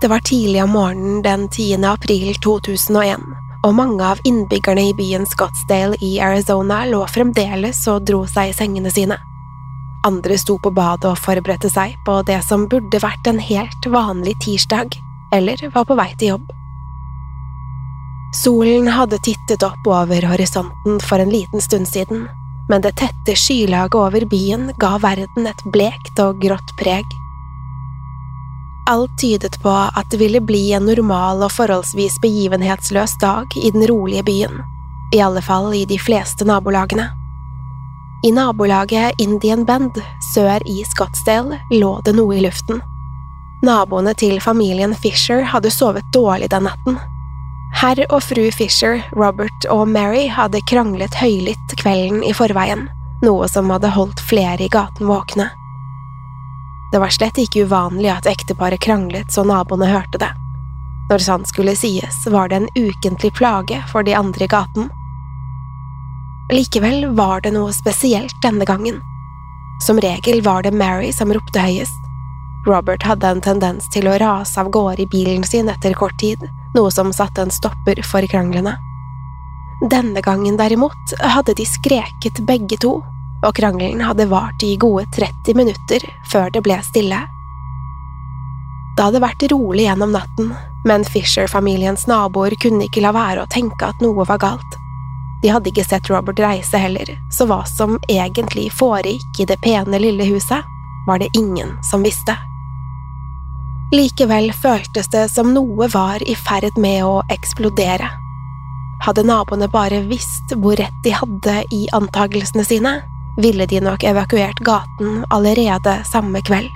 Det var tidlig om morgenen den 10. april 2001, og mange av innbyggerne i byen Scottsdale i Arizona lå fremdeles og dro seg i sengene sine. Andre sto på badet og forberedte seg på det som burde vært en helt vanlig tirsdag, eller var på vei til jobb. Solen hadde tittet opp over horisonten for en liten stund siden, men det tette skylaget over byen ga verden et blekt og grått preg. Alt tydet på at det ville bli en normal og forholdsvis begivenhetsløs dag i den rolige byen, i alle fall i de fleste nabolagene. I nabolaget Indian Bend, sør i Scottsdale, lå det noe i luften. Naboene til familien Fisher hadde sovet dårlig den natten. Herr og fru Fisher, Robert og Mary hadde kranglet høylytt kvelden i forveien, noe som hadde holdt flere i gaten våkne. Det var slett ikke uvanlig at ekteparet kranglet så naboene hørte det. Når sant skulle sies, var det en ukentlig plage for de andre i gaten. Likevel var det noe spesielt denne gangen. Som regel var det Mary som ropte høyest. Robert hadde en tendens til å rase av gårde i bilen sin etter kort tid, noe som satte en stopper for kranglene. Denne gangen derimot hadde de skreket begge to, og krangelen hadde vart i gode 30 minutter før det ble stille. Det hadde vært rolig gjennom natten, men Fisher-familiens naboer kunne ikke la være å tenke at noe var galt. De hadde ikke sett Robert reise heller, så hva som egentlig foregikk i det pene lille huset, var det ingen som visste. Likevel føltes det som noe var i ferd med å eksplodere. Hadde naboene bare visst hvor rett de hadde i antagelsene sine, ville de nok evakuert gaten allerede samme kveld.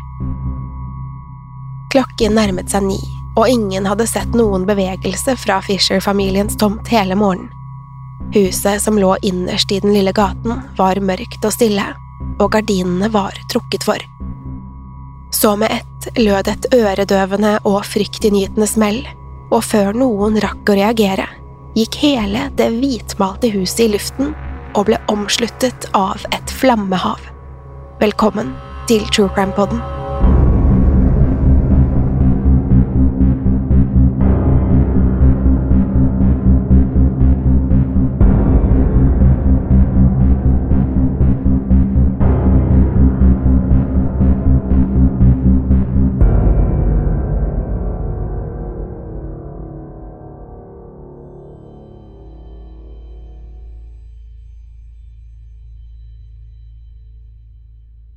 Klokken nærmet seg ni, og ingen hadde sett noen bevegelse fra Fisher-familiens tomt hele morgenen. Huset som lå innerst i den lille gaten, var mørkt og stille, og gardinene var trukket for. Så med ett lød et øredøvende og fryktinngytende smell, og før noen rakk å reagere, gikk hele det hvitmalte huset i luften og ble omsluttet av et flammehav. Velkommen til True Crime Podden.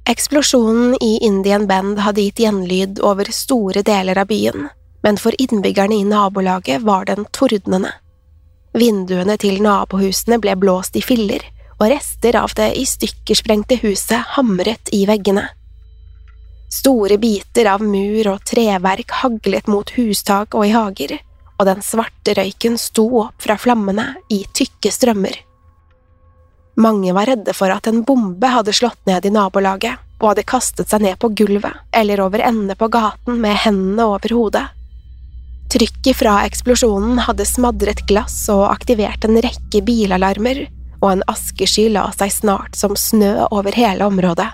Eksplosjonen i Indian Bend hadde gitt gjenlyd over store deler av byen, men for innbyggerne i nabolaget var den tordnende. Vinduene til nabohusene ble blåst i filler, og rester av det i stykker sprengte huset hamret i veggene. Store biter av mur og treverk haglet mot hustak og i hager, og den svarte røyken sto opp fra flammene i tykke strømmer. Mange var redde for at en bombe hadde slått ned i nabolaget, og hadde kastet seg ned på gulvet eller over ende på gaten med hendene over hodet. Trykket fra eksplosjonen hadde smadret glass og aktivert en rekke bilalarmer, og en askesky la seg snart som snø over hele området.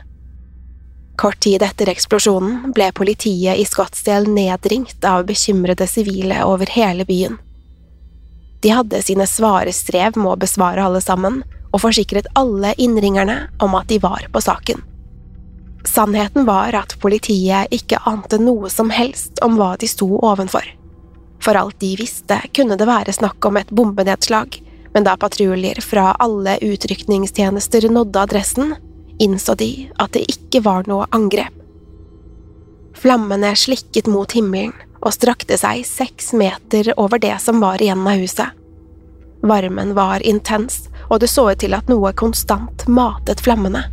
Kort tid etter eksplosjonen ble politiet i Scottsdale nedringt av bekymrede sivile over hele byen. De hadde sine svare strev med å besvare alle sammen, og forsikret alle innringerne om at de var på saken. Sannheten var at politiet ikke ante noe som helst om hva de sto ovenfor. For alt de visste, kunne det være snakk om et bombenedslag, men da patruljer fra alle utrykningstjenester nådde adressen, innså de at det ikke var noe angrep. Flammene slikket mot himmelen og strakte seg seks meter over det som var igjen av huset. Varmen var intens, og det så ut til at noe konstant matet flammene.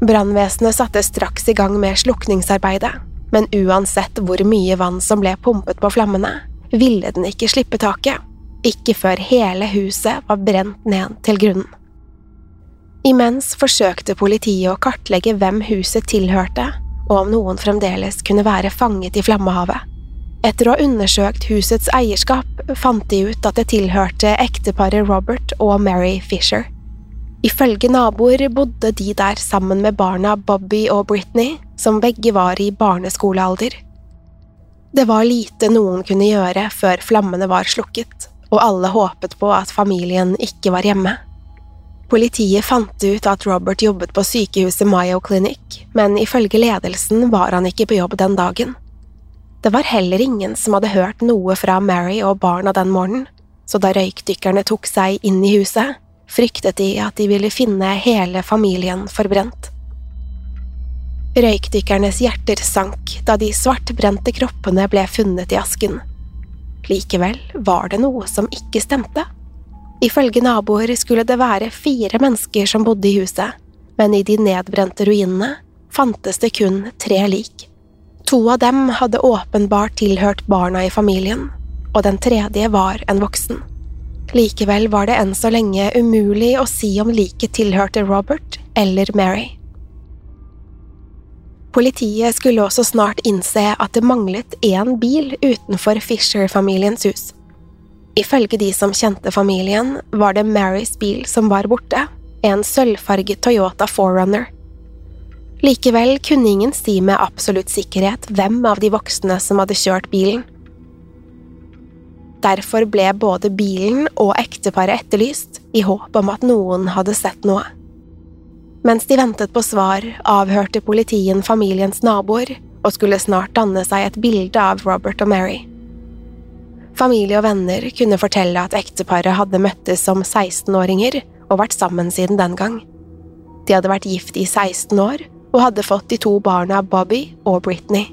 Brannvesenet satte straks i gang med slukningsarbeidet, men uansett hvor mye vann som ble pumpet på flammene, ville den ikke slippe taket, ikke før hele huset var brent ned til grunnen. Imens forsøkte politiet å kartlegge hvem huset tilhørte, og om noen fremdeles kunne være fanget i flammehavet. Etter å ha undersøkt husets eierskap fant de ut at det tilhørte ekteparet Robert og Mary Fisher. Ifølge naboer bodde de der sammen med barna Bobby og Britney, som begge var i barneskolealder. Det var lite noen kunne gjøre før flammene var slukket, og alle håpet på at familien ikke var hjemme. Politiet fant ut at Robert jobbet på sykehuset Mayo Clinic, men ifølge ledelsen var han ikke på jobb den dagen. Det var heller ingen som hadde hørt noe fra Mary og barna den morgenen, så da røykdykkerne tok seg inn i huset, fryktet de at de ville finne hele familien forbrent. Røykdykkernes hjerter sank da de svartbrente kroppene ble funnet i asken. Likevel var det noe som ikke stemte. Ifølge naboer skulle det være fire mennesker som bodde i huset, men i de nedbrente ruinene fantes det kun tre lik. To av dem hadde åpenbart tilhørt barna i familien, og den tredje var en voksen. Likevel var det enn så lenge umulig å si om liket tilhørte Robert eller Mary. Politiet skulle også snart innse at det manglet én bil utenfor Fisher-familiens hus. Ifølge de som kjente familien, var det Marys bil som var borte, en sølvfarget Toyota Forerunner. Likevel kunne ingen si med absolutt sikkerhet hvem av de voksne som hadde kjørt bilen. Derfor ble både bilen og ekteparet etterlyst, i håp om at noen hadde sett noe. Mens de ventet på svar, avhørte politien familiens naboer og skulle snart danne seg et bilde av Robert og Mary. Familie og venner kunne fortelle at ekteparet hadde møttes som 16-åringer og vært sammen siden den gang. De hadde vært gift i 16 år og hadde fått de to barna Bobby og Britney.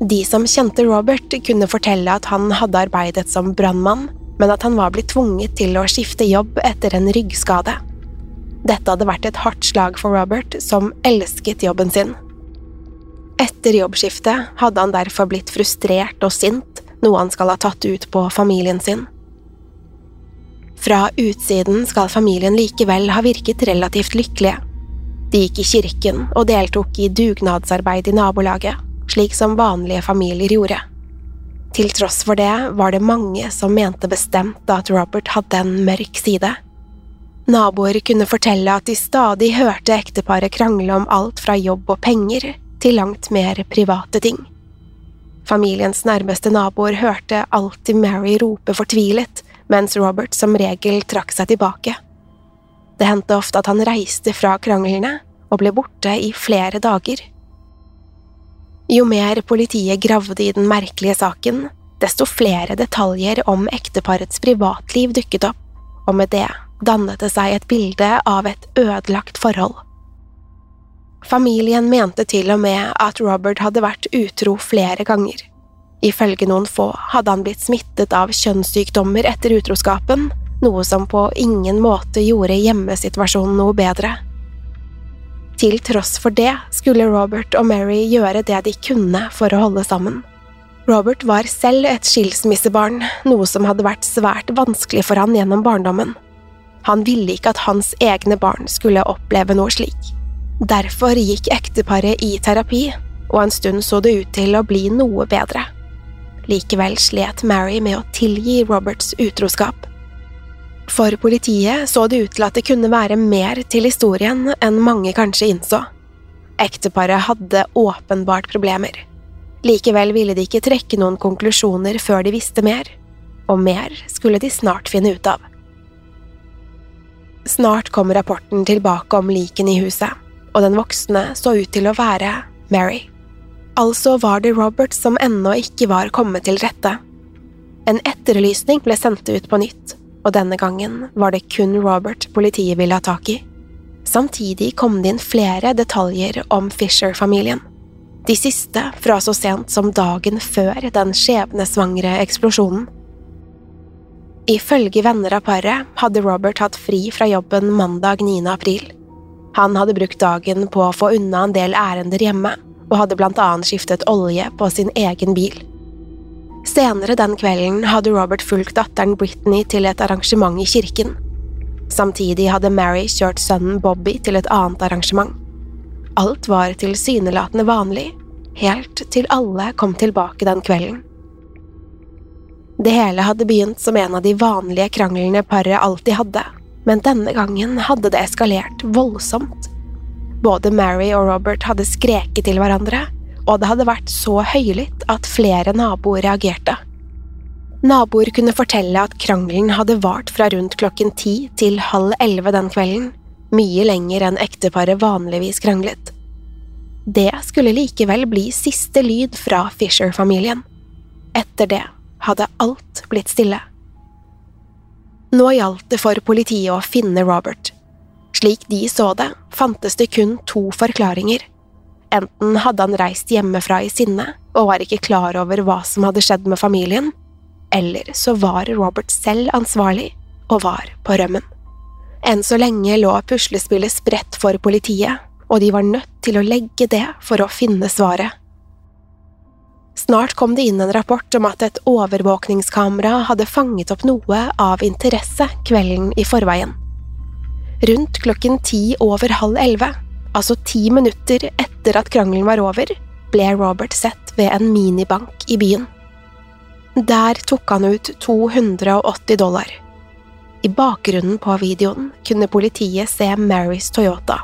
De som kjente Robert, kunne fortelle at han hadde arbeidet som brannmann, men at han var blitt tvunget til å skifte jobb etter en ryggskade. Dette hadde vært et hardt slag for Robert, som elsket jobben sin. Etter jobbskiftet hadde han derfor blitt frustrert og sint, noe han skal ha tatt ut på familien sin. Fra utsiden skal familien likevel ha virket relativt lykkelige. De gikk i kirken og deltok i dugnadsarbeid i nabolaget, slik som vanlige familier gjorde. Til tross for det var det mange som mente bestemt at Robert hadde en mørk side. Naboer kunne fortelle at de stadig hørte ekteparet krangle om alt fra jobb og penger til langt mer private ting. Familiens nærmeste naboer hørte alltid Mary rope fortvilet, mens Robert som regel trakk seg tilbake. Det hendte ofte at han reiste fra kranglene og ble borte i flere dager. Jo mer politiet gravde i den merkelige saken, desto flere detaljer om ekteparets privatliv dukket opp, og med det dannet det seg et bilde av et ødelagt forhold. Familien mente til og med at Robert hadde vært utro flere ganger. Ifølge noen få hadde han blitt smittet av kjønnssykdommer etter utroskapen, noe som på ingen måte gjorde hjemmesituasjonen noe bedre. Til tross for det skulle Robert og Mary gjøre det de kunne for å holde sammen. Robert var selv et skilsmissebarn, noe som hadde vært svært vanskelig for han gjennom barndommen. Han ville ikke at hans egne barn skulle oppleve noe slik. Derfor gikk ekteparet i terapi, og en stund så det ut til å bli noe bedre. Likevel slet Mary med å tilgi Roberts utroskap. For politiet så det ut til at det kunne være mer til historien enn mange kanskje innså. Ekteparet hadde åpenbart problemer. Likevel ville de ikke trekke noen konklusjoner før de visste mer, og mer skulle de snart finne ut av. Snart kom rapporten tilbake om likene i huset, og den voksne så ut til å være Mary. Altså var det Robert som ennå ikke var kommet til rette. En etterlysning ble sendt ut på nytt, og denne gangen var det kun Robert politiet ville ha tak i. Samtidig kom det inn flere detaljer om Fisher-familien. De siste fra så sent som dagen før den skjebnesvangre eksplosjonen. Ifølge venner av paret hadde Robert hatt fri fra jobben mandag 9. april. Han hadde brukt dagen på å få unna en del ærender hjemme, og hadde blant annet skiftet olje på sin egen bil. Senere den kvelden hadde Robert fulgt datteren Britney til et arrangement i kirken. Samtidig hadde Mary kjørt sønnen Bobby til et annet arrangement. Alt var tilsynelatende vanlig, helt til alle kom tilbake den kvelden. Det hele hadde begynt som en av de vanlige kranglene paret alltid hadde, men denne gangen hadde det eskalert voldsomt. Både Mary og Robert hadde skreket til hverandre, og det hadde vært så høylytt at flere naboer reagerte. Naboer kunne fortelle at krangelen hadde vart fra rundt klokken ti til halv elleve den kvelden, mye lenger enn ekteparet vanligvis kranglet. Det skulle likevel bli siste lyd fra Fisher-familien. Etter det hadde alt blitt stille. Nå gjaldt det for politiet å finne Robert. Slik de så det, fantes det kun to forklaringer. Enten hadde han reist hjemmefra i sinne og var ikke klar over hva som hadde skjedd med familien, eller så var Robert selv ansvarlig og var på rømmen. Enn så lenge lå puslespillet spredt for politiet, og de var nødt til å legge det for å finne svaret. Snart kom det inn en rapport om at et overvåkningskamera hadde fanget opp noe av interesse kvelden i forveien. Rundt klokken ti over halv elleve, altså ti minutter etter at krangelen var over, ble Robert sett ved en minibank i byen. Der tok han ut 280 dollar. I bakgrunnen på videoen kunne politiet se Marys Toyota.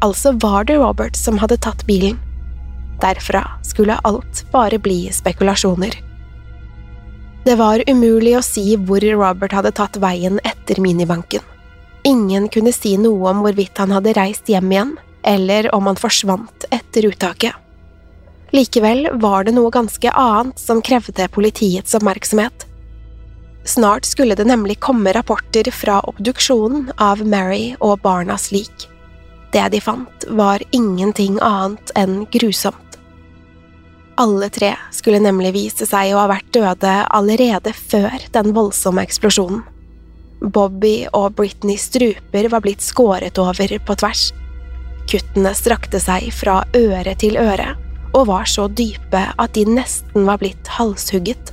Altså var det Robert som hadde tatt bilen. Derfra skulle alt bare bli spekulasjoner. Det var umulig å si hvor Robert hadde tatt veien etter minibanken. Ingen kunne si noe om hvorvidt han hadde reist hjem igjen, eller om han forsvant etter uttaket. Likevel var det noe ganske annet som krevde politiets oppmerksomhet. Snart skulle det nemlig komme rapporter fra obduksjonen av Mary og barnas lik. Det de fant, var ingenting annet enn grusomt. Alle tre skulle nemlig vise seg å ha vært døde allerede før den voldsomme eksplosjonen. Bobby og Britneys struper var blitt skåret over på tvers. Kuttene strakte seg fra øre til øre og var så dype at de nesten var blitt halshugget.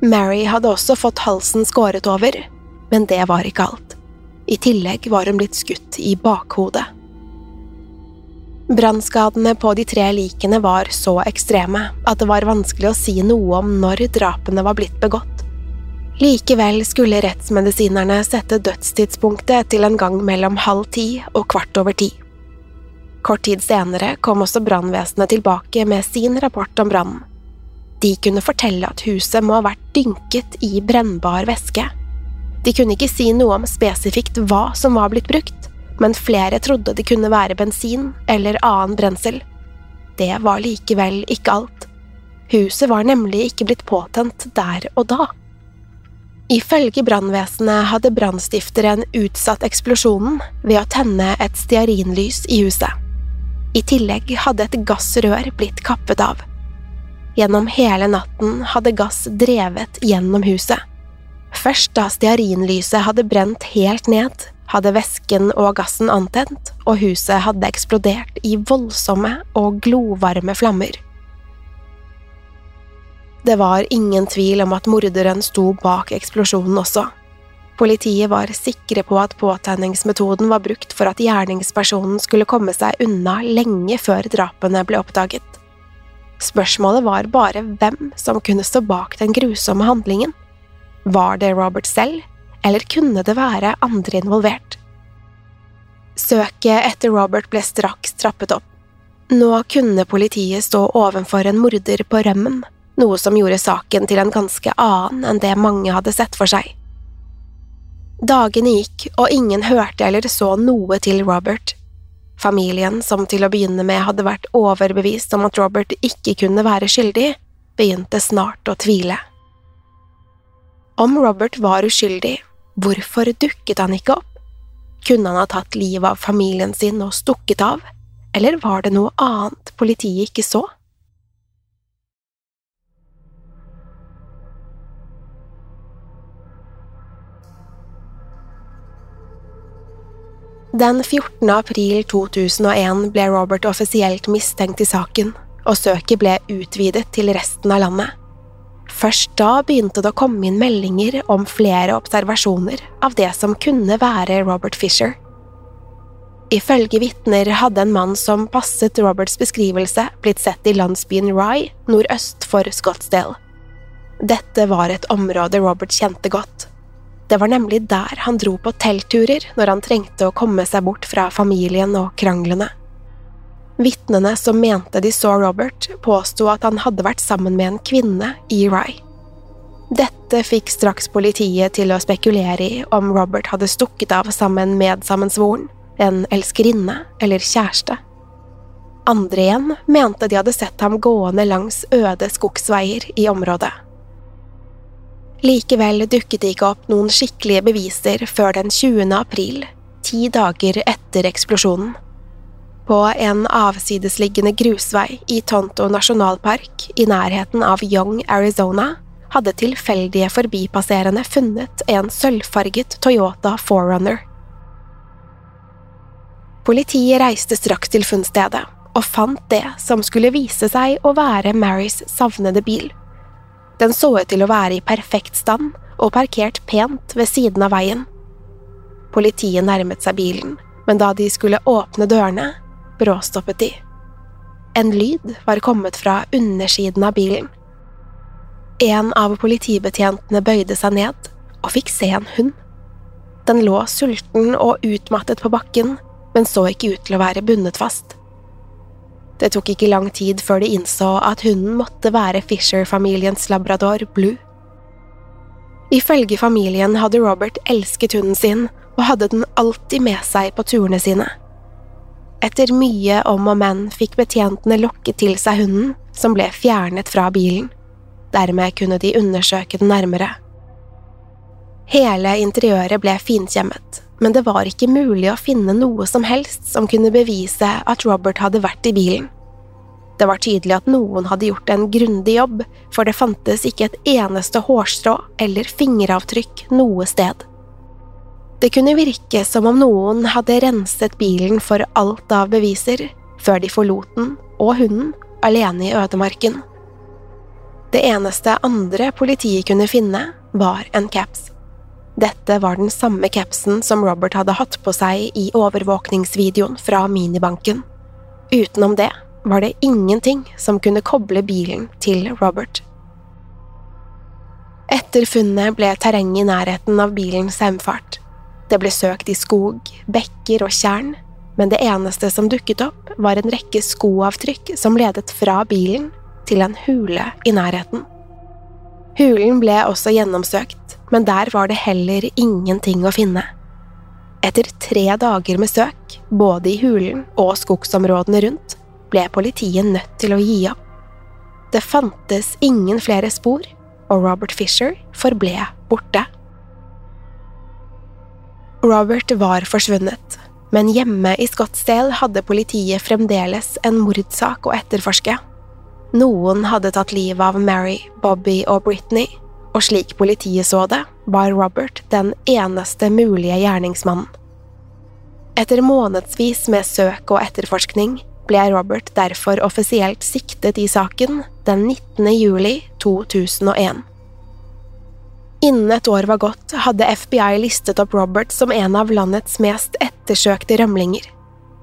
Mary hadde også fått halsen skåret over, men det var ikke alt. I tillegg var hun blitt skutt i bakhodet. Brannskadene på de tre likene var så ekstreme at det var vanskelig å si noe om når drapene var blitt begått. Likevel skulle rettsmedisinerne sette dødstidspunktet til en gang mellom halv ti og kvart over ti. Kort tid senere kom også brannvesenet tilbake med sin rapport om brannen. De kunne fortelle at huset må ha vært dynket i brennbar væske. De kunne ikke si noe om spesifikt hva som var blitt brukt, men flere trodde det kunne være bensin eller annen brensel. Det var likevel ikke alt. Huset var nemlig ikke blitt påtent der og da. Ifølge brannvesenet hadde brannstifteren utsatt eksplosjonen ved å tenne et stearinlys i huset. I tillegg hadde et gassrør blitt kappet av. Gjennom hele natten hadde gass drevet gjennom huset. Først da stearinlyset hadde brent helt ned, hadde væsken og gassen antent, og huset hadde eksplodert i voldsomme og glovarme flammer. Det var ingen tvil om at morderen sto bak eksplosjonen også. Politiet var sikre på at påtenningsmetoden var brukt for at gjerningspersonen skulle komme seg unna lenge før drapene ble oppdaget. Spørsmålet var bare hvem som kunne stå bak den grusomme handlingen. Var det Robert selv, eller kunne det være andre involvert? Søket etter Robert ble straks trappet opp. Nå kunne politiet stå ovenfor en morder på rømmen, noe som gjorde saken til en ganske annen enn det mange hadde sett for seg. Dagene gikk, og ingen hørte eller så noe til Robert. Familien, som til å begynne med hadde vært overbevist om at Robert ikke kunne være skyldig, begynte snart å tvile. Om Robert var uskyldig, hvorfor dukket han ikke opp? Kunne han ha tatt livet av familien sin og stukket av, eller var det noe annet politiet ikke så? Den 14. april 2001 ble Robert offisielt mistenkt i saken, og søket ble utvidet til resten av landet. Først da begynte det å komme inn meldinger om flere observasjoner av det som kunne være Robert Fisher. Ifølge vitner hadde en mann som passet Roberts beskrivelse, blitt sett i landsbyen Rye nordøst for Scottsdale. Dette var et område Robert kjente godt. Det var nemlig der han dro på teltturer når han trengte å komme seg bort fra familien og kranglene. Vitnene som mente de så Robert, påsto at han hadde vært sammen med en kvinne i Rye. Dette fikk straks politiet til å spekulere i om Robert hadde stukket av sammen med sammensvoren, en elskerinne eller kjæreste. Andre igjen mente de hadde sett ham gående langs øde skogsveier i området. Likevel dukket det ikke opp noen skikkelige beviser før den 20. april, ti dager etter eksplosjonen. På en avsidesliggende grusvei i Tonto nasjonalpark i nærheten av Young, Arizona, hadde tilfeldige forbipasserende funnet en sølvfarget Toyota Forerunner. Politiet reiste straks til funnstedet og fant det som skulle vise seg å være Marys savnede bil. Den så ut til å være i perfekt stand og parkert pent ved siden av veien. Politiet nærmet seg bilen, men da de skulle åpne dørene, bråstoppet de. En lyd var kommet fra undersiden av bilen. En av politibetjentene bøyde seg ned og fikk se en hund. Den lå sulten og utmattet på bakken, men så ikke ut til å være bundet fast. Det tok ikke lang tid før de innså at hunden måtte være Fisher-familiens labrador Blue. Ifølge familien hadde Robert elsket hunden sin og hadde den alltid med seg på turene sine. Etter mye om og men fikk betjentene lokket til seg hunden, som ble fjernet fra bilen. Dermed kunne de undersøke den nærmere. Hele interiøret ble finkjemmet, men det var ikke mulig å finne noe som helst som kunne bevise at Robert hadde vært i bilen. Det var tydelig at noen hadde gjort en grundig jobb, for det fantes ikke et eneste hårstrå eller fingeravtrykk noe sted. Det kunne virke som om noen hadde renset bilen for alt av beviser, før de forlot den og hunden alene i ødemarken. Det eneste andre politiet kunne finne, var en caps. Dette var den samme capsen som Robert hadde hatt på seg i overvåkningsvideoen fra minibanken. Utenom det var det ingenting som kunne koble bilen til Robert. Etter funnet ble terrenget i nærheten av bilens heimfart. Det ble søkt i skog, bekker og tjern, men det eneste som dukket opp, var en rekke skoavtrykk som ledet fra bilen til en hule i nærheten. Hulen ble også gjennomsøkt, men der var det heller ingenting å finne. Etter tre dager med søk, både i hulen og skogsområdene rundt, ble politiet nødt til å gi opp. Det fantes ingen flere spor, og Robert Fisher forble borte. Robert var forsvunnet, men hjemme i Scottsdale hadde politiet fremdeles en mordsak å etterforske. Noen hadde tatt livet av Mary, Bobby og Britney, og slik politiet så det, var Robert den eneste mulige gjerningsmannen. Etter månedsvis med søk og etterforskning ble Robert derfor offisielt siktet i saken den 19. juli 2001. Innen et år var gått, hadde FBI listet opp Robert som en av landets mest ettersøkte rømlinger.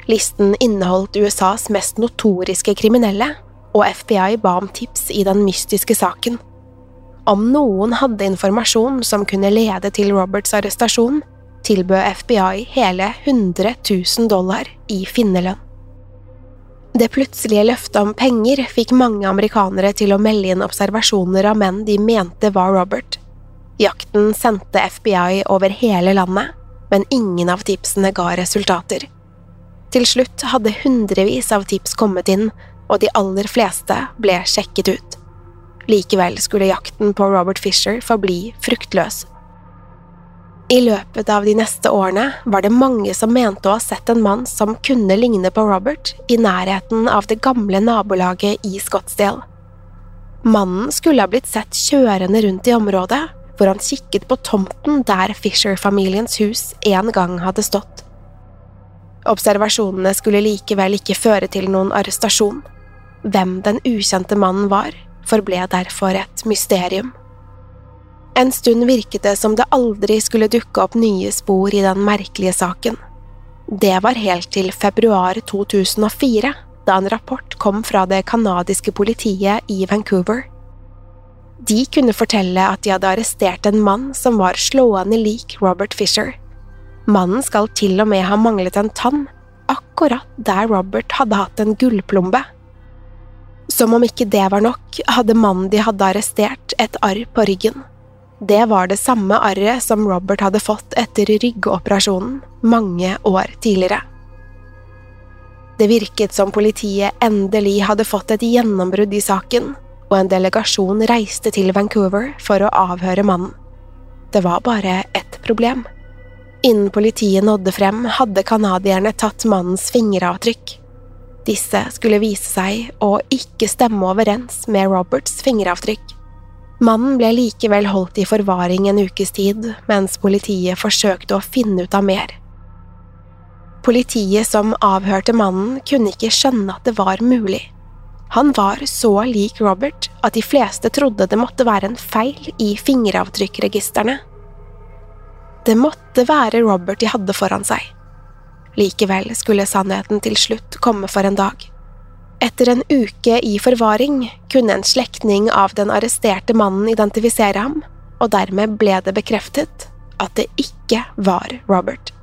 Listen inneholdt USAs mest notoriske kriminelle, og FBI ba om tips i den mystiske saken. Om noen hadde informasjon som kunne lede til Roberts arrestasjon, tilbød FBI hele 100 000 dollar i finnerlønn. Det plutselige løftet om penger fikk mange amerikanere til å melde inn observasjoner av menn de mente var Robert. Jakten sendte FBI over hele landet, men ingen av tipsene ga resultater. Til slutt hadde hundrevis av tips kommet inn, og de aller fleste ble sjekket ut. Likevel skulle jakten på Robert Fisher forbli fruktløs. I løpet av de neste årene var det mange som mente å ha sett en mann som kunne ligne på Robert, i nærheten av det gamle nabolaget i Scottsdale. Mannen skulle ha blitt sett kjørende rundt i området, hvor han kikket på tomten der Fisher-familiens hus en gang hadde stått. Observasjonene skulle likevel ikke føre til noen arrestasjon. Hvem den ukjente mannen var, forble derfor et mysterium. En stund virket det som det aldri skulle dukke opp nye spor i den merkelige saken. Det var helt til februar 2004, da en rapport kom fra det canadiske politiet i Vancouver. De kunne fortelle at de hadde arrestert en mann som var slående lik Robert Fisher. Mannen skal til og med ha manglet en tann, akkurat der Robert hadde hatt en gullplombe. Som om ikke det var nok, hadde mannen de hadde arrestert, et arr på ryggen. Det var det samme arret som Robert hadde fått etter ryggoperasjonen mange år tidligere. Det virket som politiet endelig hadde fått et gjennombrudd i saken, og en delegasjon reiste til Vancouver for å avhøre mannen. Det var bare ett problem. Innen politiet nådde frem, hadde canadierne tatt mannens fingeravtrykk. Disse skulle vise seg å ikke stemme overens med Roberts fingeravtrykk. Mannen ble likevel holdt i forvaring en ukes tid, mens politiet forsøkte å finne ut av mer. Politiet som avhørte mannen, kunne ikke skjønne at det var mulig. Han var så lik Robert at de fleste trodde det måtte være en feil i fingeravtrykkregistrene. Det måtte være Robert de hadde foran seg. Likevel skulle sannheten til slutt komme for en dag. Etter en uke i forvaring kunne en slektning av den arresterte mannen identifisere ham, og dermed ble det bekreftet at det ikke var Robert.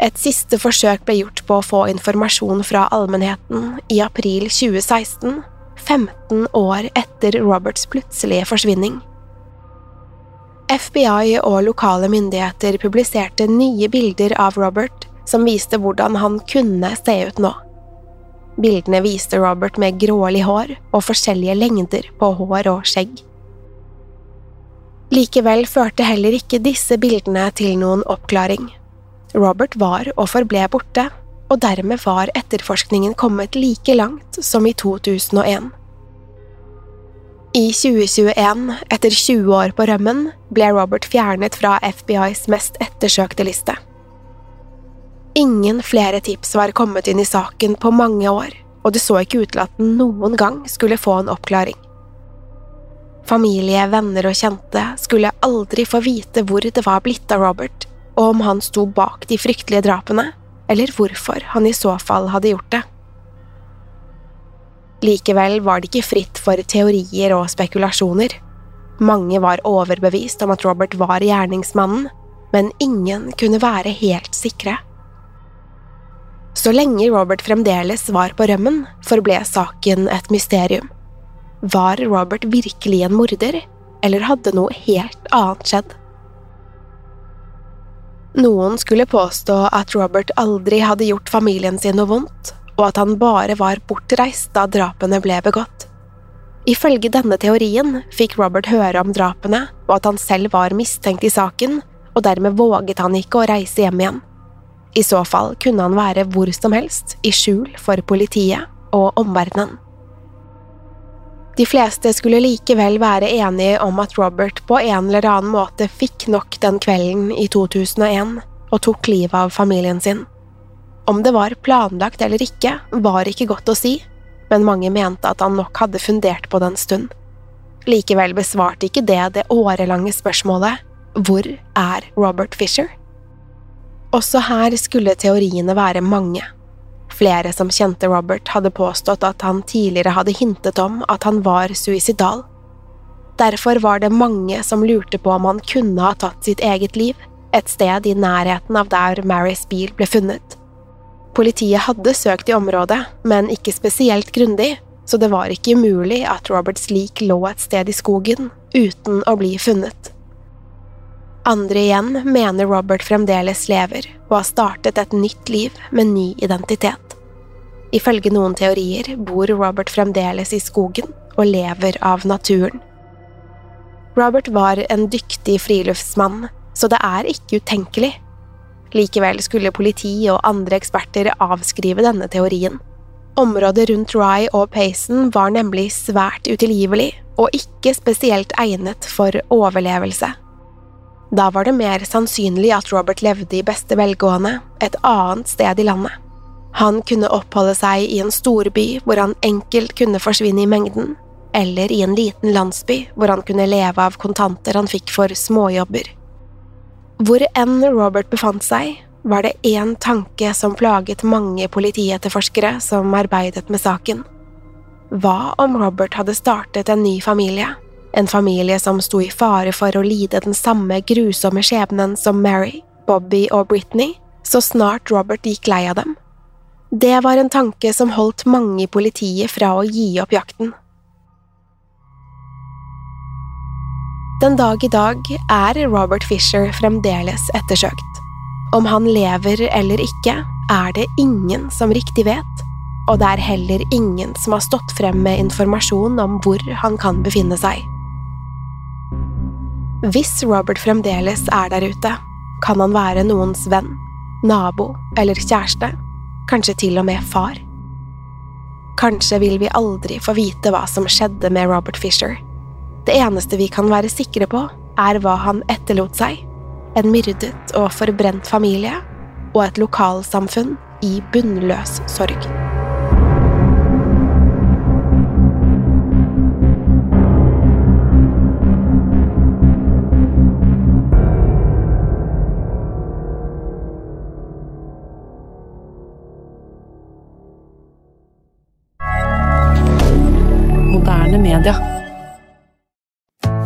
Et siste forsøk ble gjort på å få informasjon fra allmennheten i april 2016, 15 år etter Roberts plutselige forsvinning. FBI og lokale myndigheter publiserte nye bilder av Robert som viste hvordan han kunne se ut nå. Bildene viste Robert med grålig hår og forskjellige lengder på hår og skjegg. Likevel førte heller ikke disse bildene til noen oppklaring. Robert var og forble borte, og dermed var etterforskningen kommet like langt som i 2001. I 2021, etter 20 år på rømmen, ble Robert fjernet fra FBIs mest ettersøkte liste. Ingen flere tips var kommet inn i saken på mange år, og det så ikke ut til at den noen gang skulle få en oppklaring. Familie, venner og kjente skulle aldri få vite hvor det var blitt av Robert, og om han sto bak de fryktelige drapene, eller hvorfor han i så fall hadde gjort det. Likevel var det ikke fritt for teorier og spekulasjoner. Mange var overbevist om at Robert var gjerningsmannen, men ingen kunne være helt sikre. Så lenge Robert fremdeles var på rømmen, forble saken et mysterium. Var Robert virkelig en morder, eller hadde noe helt annet skjedd? Noen skulle påstå at Robert aldri hadde gjort familien sin noe vondt, og at han bare var bortreist da drapene ble begått. Ifølge denne teorien fikk Robert høre om drapene og at han selv var mistenkt i saken, og dermed våget han ikke å reise hjem igjen. I så fall kunne han være hvor som helst, i skjul for politiet og omverdenen. De fleste skulle likevel være enige om at Robert på en eller annen måte fikk nok den kvelden i 2001 og tok livet av familien sin. Om det var planlagt eller ikke, var ikke godt å si, men mange mente at han nok hadde fundert på det en stund. Likevel besvarte ikke det det årelange spørsmålet Hvor er Robert Fisher? Også her skulle teoriene være mange. Flere som kjente Robert, hadde påstått at han tidligere hadde hintet om at han var suicidal. Derfor var det mange som lurte på om han kunne ha tatt sitt eget liv, et sted i nærheten av der Marys bil ble funnet. Politiet hadde søkt i området, men ikke spesielt grundig, så det var ikke umulig at Roberts lik lå et sted i skogen uten å bli funnet. Andre igjen mener Robert fremdeles lever og har startet et nytt liv med ny identitet. Ifølge noen teorier bor Robert fremdeles i skogen og lever av naturen. Robert var en dyktig friluftsmann, så det er ikke utenkelig. Likevel skulle politi og andre eksperter avskrive denne teorien. Området rundt Rye og Payson var nemlig svært utilgivelig og ikke spesielt egnet for overlevelse. Da var det mer sannsynlig at Robert levde i beste velgående et annet sted i landet. Han kunne oppholde seg i en storby hvor han enkelt kunne forsvinne i mengden, eller i en liten landsby hvor han kunne leve av kontanter han fikk for småjobber. Hvor enn Robert befant seg, var det én tanke som plaget mange politietterforskere som arbeidet med saken. Hva om Robert hadde startet en ny familie? En familie som sto i fare for å lide den samme grusomme skjebnen som Mary, Bobby og Britney, så snart Robert gikk lei av dem. Det var en tanke som holdt mange i politiet fra å gi opp jakten. Den dag i dag er Robert Fisher fremdeles ettersøkt. Om han lever eller ikke, er det ingen som riktig vet, og det er heller ingen som har stått frem med informasjon om hvor han kan befinne seg. Hvis Robert fremdeles er der ute, kan han være noens venn, nabo eller kjæreste, kanskje til og med far. Kanskje vil vi aldri få vite hva som skjedde med Robert Fisher det eneste vi kan være sikre på, er hva han etterlot seg. En myrdet og forbrent familie og et lokalsamfunn i bunnløs sorg.